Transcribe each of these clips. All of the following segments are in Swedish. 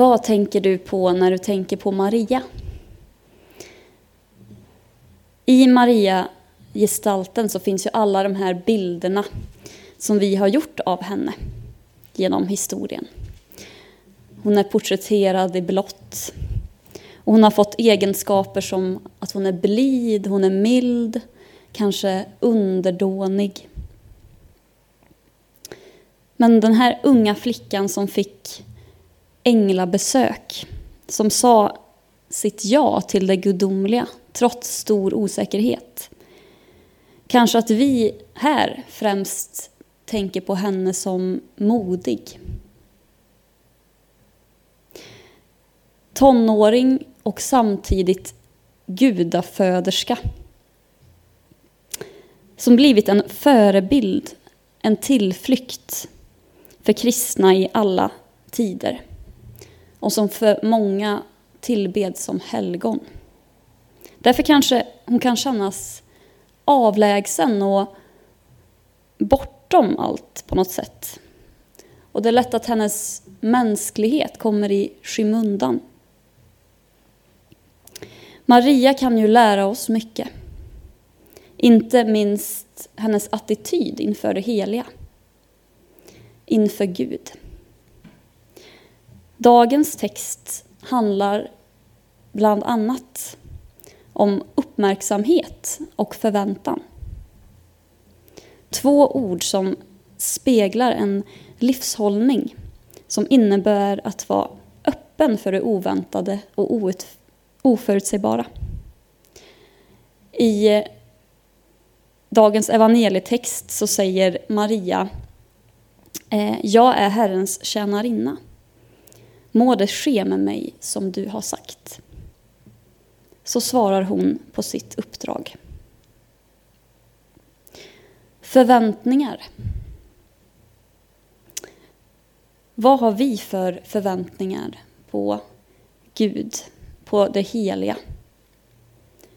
Vad tänker du på när du tänker på Maria? I Maria-gestalten så finns ju alla de här bilderna som vi har gjort av henne genom historien. Hon är porträtterad i blått. Och hon har fått egenskaper som att hon är blid, hon är mild, kanske underdånig. Men den här unga flickan som fick änglabesök, som sa sitt ja till det gudomliga trots stor osäkerhet. Kanske att vi här främst tänker på henne som modig. Tonåring och samtidigt gudaföderska. Som blivit en förebild, en tillflykt för kristna i alla tider. Och som för många tillbeds som helgon. Därför kanske hon kan kännas avlägsen och bortom allt på något sätt. Och det är lätt att hennes mänsklighet kommer i skymundan. Maria kan ju lära oss mycket. Inte minst hennes attityd inför det heliga. Inför Gud. Dagens text handlar bland annat om uppmärksamhet och förväntan. Två ord som speglar en livshållning som innebär att vara öppen för det oväntade och oförutsägbara. I eh, dagens evangelietext så säger Maria eh, Jag är Herrens tjänarinna. Må det ske med mig som du har sagt. Så svarar hon på sitt uppdrag. Förväntningar. Vad har vi för förväntningar på Gud, på det heliga?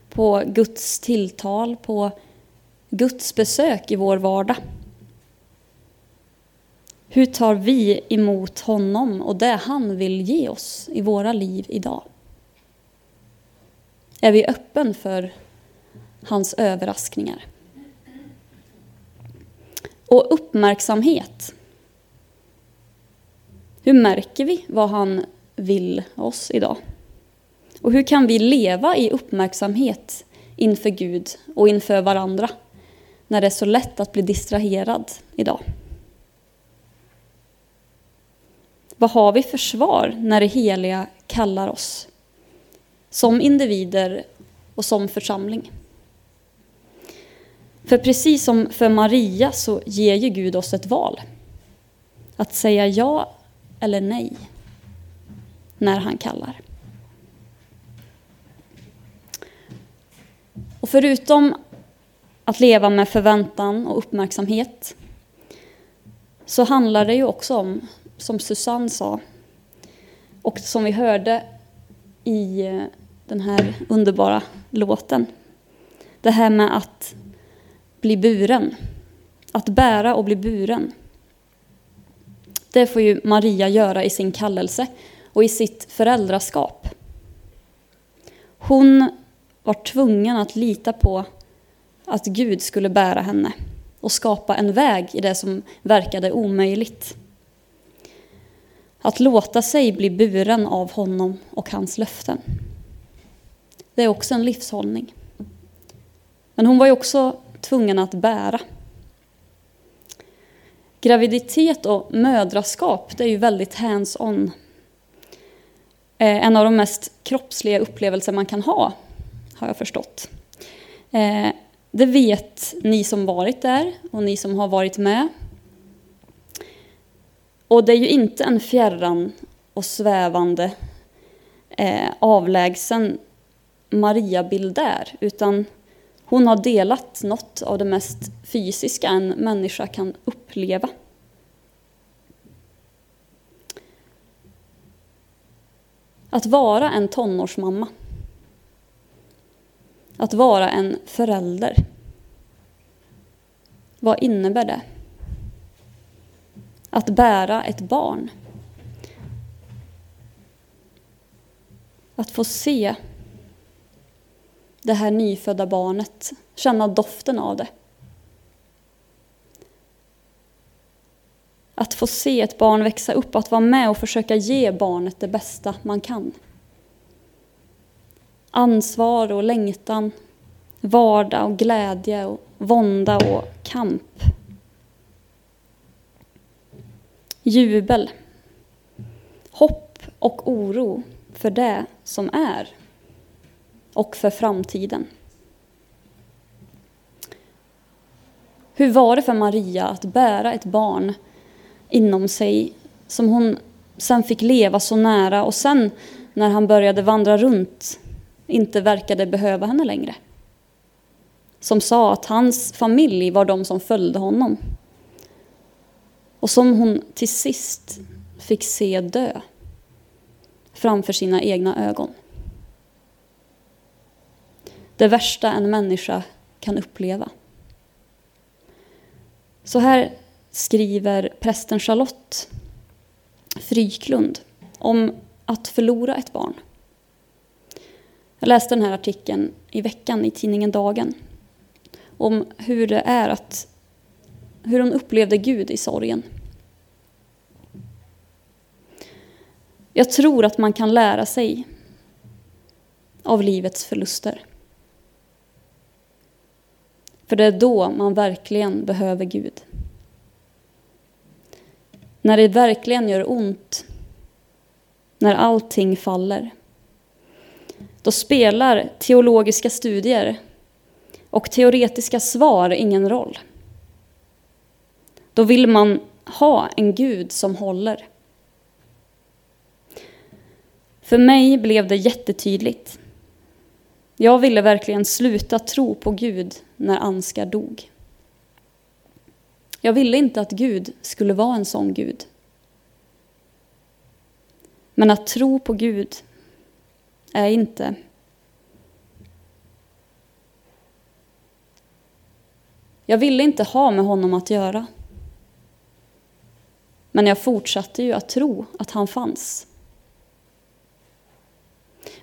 På Guds tilltal, på Guds besök i vår vardag? Hur tar vi emot honom och det han vill ge oss i våra liv idag? Är vi öppen för hans överraskningar? Och uppmärksamhet. Hur märker vi vad han vill oss idag? Och hur kan vi leva i uppmärksamhet inför Gud och inför varandra när det är så lätt att bli distraherad idag? Vad har vi för svar när det heliga kallar oss? Som individer och som församling. För precis som för Maria så ger ju Gud oss ett val. Att säga ja eller nej när han kallar. Och förutom att leva med förväntan och uppmärksamhet så handlar det ju också om som Susanne sa och som vi hörde i eh, den här underbara låten. Det här med att bli buren, att bära och bli buren. Det får ju Maria göra i sin kallelse och i sitt föräldraskap. Hon var tvungen att lita på att Gud skulle bära henne och skapa en väg i det som verkade omöjligt. Att låta sig bli buren av honom och hans löften. Det är också en livshållning. Men hon var ju också tvungen att bära. Graviditet och mödraskap, det är ju väldigt hands-on. Eh, en av de mest kroppsliga upplevelser man kan ha, har jag förstått. Eh, det vet ni som varit där och ni som har varit med. Och det är ju inte en fjärran och svävande eh, avlägsen Mariabild där, utan hon har delat något av det mest fysiska en människa kan uppleva. Att vara en tonårsmamma. Att vara en förälder. Vad innebär det? Att bära ett barn. Att få se det här nyfödda barnet, känna doften av det. Att få se ett barn växa upp, att vara med och försöka ge barnet det bästa man kan. Ansvar och längtan, vardag och glädje och vånda och kamp. Jubel, hopp och oro för det som är och för framtiden. Hur var det för Maria att bära ett barn inom sig som hon sen fick leva så nära och sen när han började vandra runt inte verkade behöva henne längre? Som sa att hans familj var de som följde honom. Och som hon till sist fick se dö framför sina egna ögon. Det värsta en människa kan uppleva. Så här skriver prästen Charlotte Fryklund om att förlora ett barn. Jag läste den här artikeln i veckan i tidningen Dagen om hur det är att hur hon upplevde Gud i sorgen. Jag tror att man kan lära sig av livets förluster. För det är då man verkligen behöver Gud. När det verkligen gör ont, när allting faller, då spelar teologiska studier och teoretiska svar ingen roll. Då vill man ha en Gud som håller. För mig blev det jättetydligt. Jag ville verkligen sluta tro på Gud när Anskar dog. Jag ville inte att Gud skulle vara en sån Gud. Men att tro på Gud är inte Jag ville inte ha med honom att göra. Men jag fortsatte ju att tro att han fanns.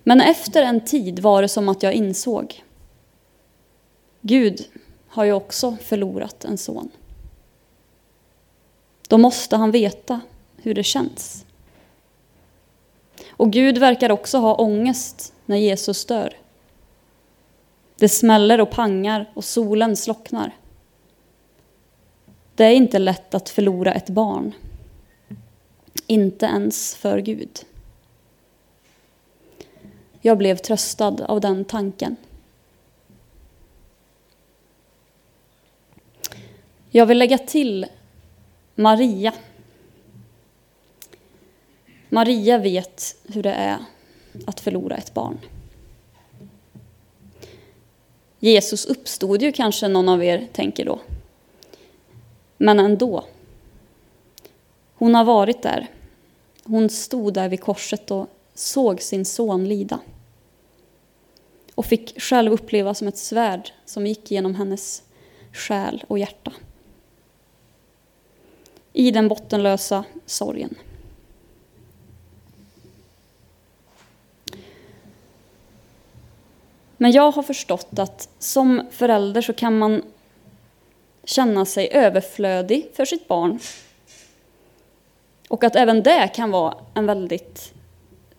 Men efter en tid var det som att jag insåg. Gud har ju också förlorat en son. Då måste han veta hur det känns. Och Gud verkar också ha ångest när Jesus dör. Det smäller och pangar och solen slocknar. Det är inte lätt att förlora ett barn. Inte ens för Gud. Jag blev tröstad av den tanken. Jag vill lägga till Maria. Maria vet hur det är att förlora ett barn. Jesus uppstod ju kanske någon av er tänker då. Men ändå. Hon har varit där. Hon stod där vid korset och såg sin son lida. Och fick själv uppleva som ett svärd som gick genom hennes själ och hjärta. I den bottenlösa sorgen. Men jag har förstått att som förälder så kan man känna sig överflödig för sitt barn. Och att även det kan vara en väldigt,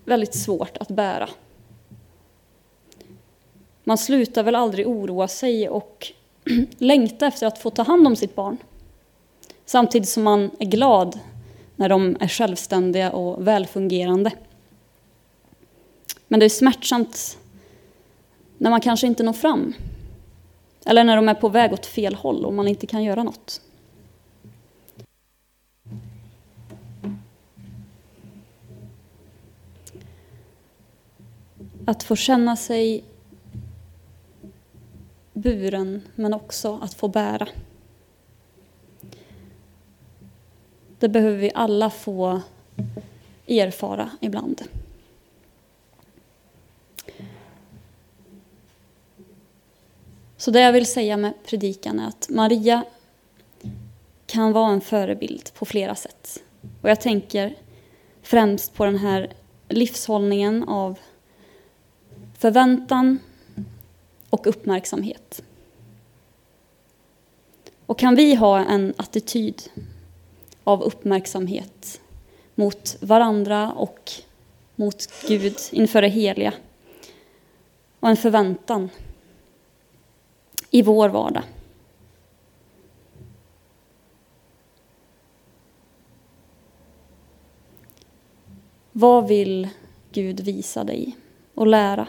väldigt svårt att bära. Man slutar väl aldrig oroa sig och längta efter att få ta hand om sitt barn. Samtidigt som man är glad när de är självständiga och välfungerande. Men det är smärtsamt när man kanske inte når fram eller när de är på väg åt fel håll och man inte kan göra något. Att få känna sig buren, men också att få bära. Det behöver vi alla få erfara ibland. Så det jag vill säga med predikan är att Maria kan vara en förebild på flera sätt. Och jag tänker främst på den här livshållningen av förväntan och uppmärksamhet. Och kan vi ha en attityd av uppmärksamhet mot varandra och mot Gud inför det heliga och en förväntan i vår vardag. Vad vill Gud visa dig och lära?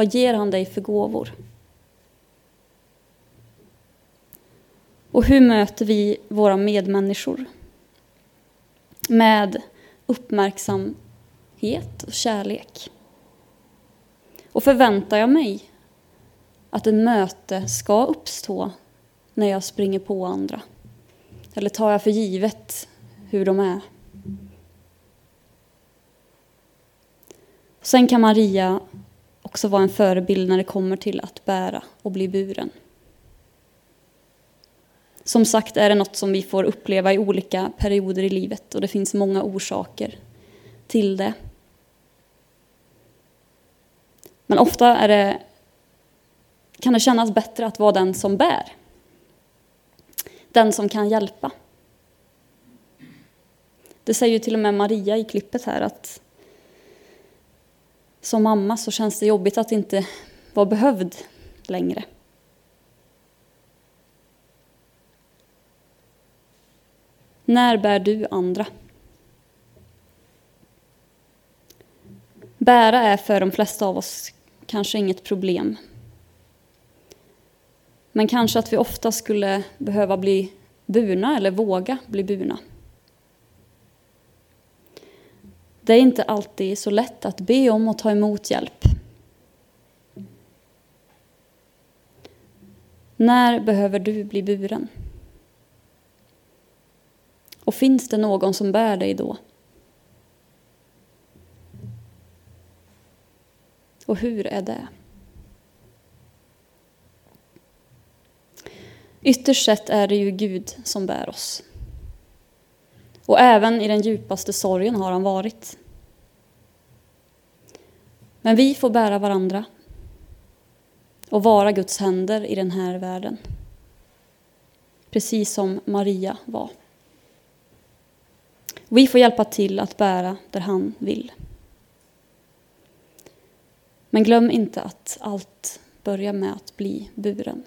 Vad ger han dig för gåvor? Och hur möter vi våra medmänniskor? Med uppmärksamhet och kärlek. Och förväntar jag mig att ett möte ska uppstå när jag springer på andra? Eller tar jag för givet hur de är? Sen kan Maria också vara en förebild när det kommer till att bära och bli buren. Som sagt är det något som vi får uppleva i olika perioder i livet och det finns många orsaker till det. Men ofta är det, kan det kännas bättre att vara den som bär. Den som kan hjälpa. Det säger ju till och med Maria i klippet här att som mamma så känns det jobbigt att inte vara behövd längre. När bär du andra? Bära är för de flesta av oss kanske inget problem. Men kanske att vi ofta skulle behöva bli burna eller våga bli burna. Det är inte alltid så lätt att be om och ta emot hjälp. När behöver du bli buren? Och finns det någon som bär dig då? Och hur är det? Ytterst sett är det ju Gud som bär oss. Och även i den djupaste sorgen har han varit. Men vi får bära varandra och vara Guds händer i den här världen. Precis som Maria var. Vi får hjälpa till att bära där han vill. Men glöm inte att allt börjar med att bli buren.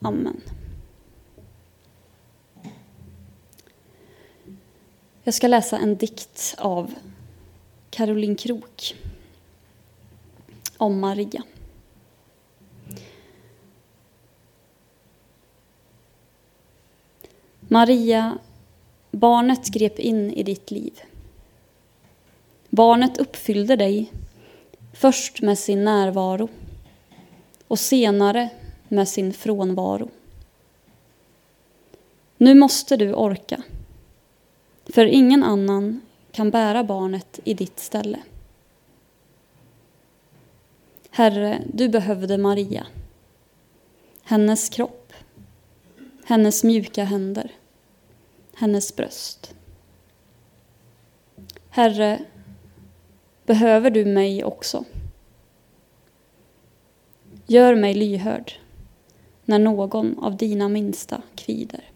Amen. Jag ska läsa en dikt av Caroline Krok om Maria. Maria, barnet grep in i ditt liv. Barnet uppfyllde dig, först med sin närvaro och senare med sin frånvaro. Nu måste du orka, för ingen annan kan bära barnet i ditt ställe. Herre, du behövde Maria, hennes kropp, hennes mjuka händer, hennes bröst. Herre, behöver du mig också? Gör mig lyhörd när någon av dina minsta kvider.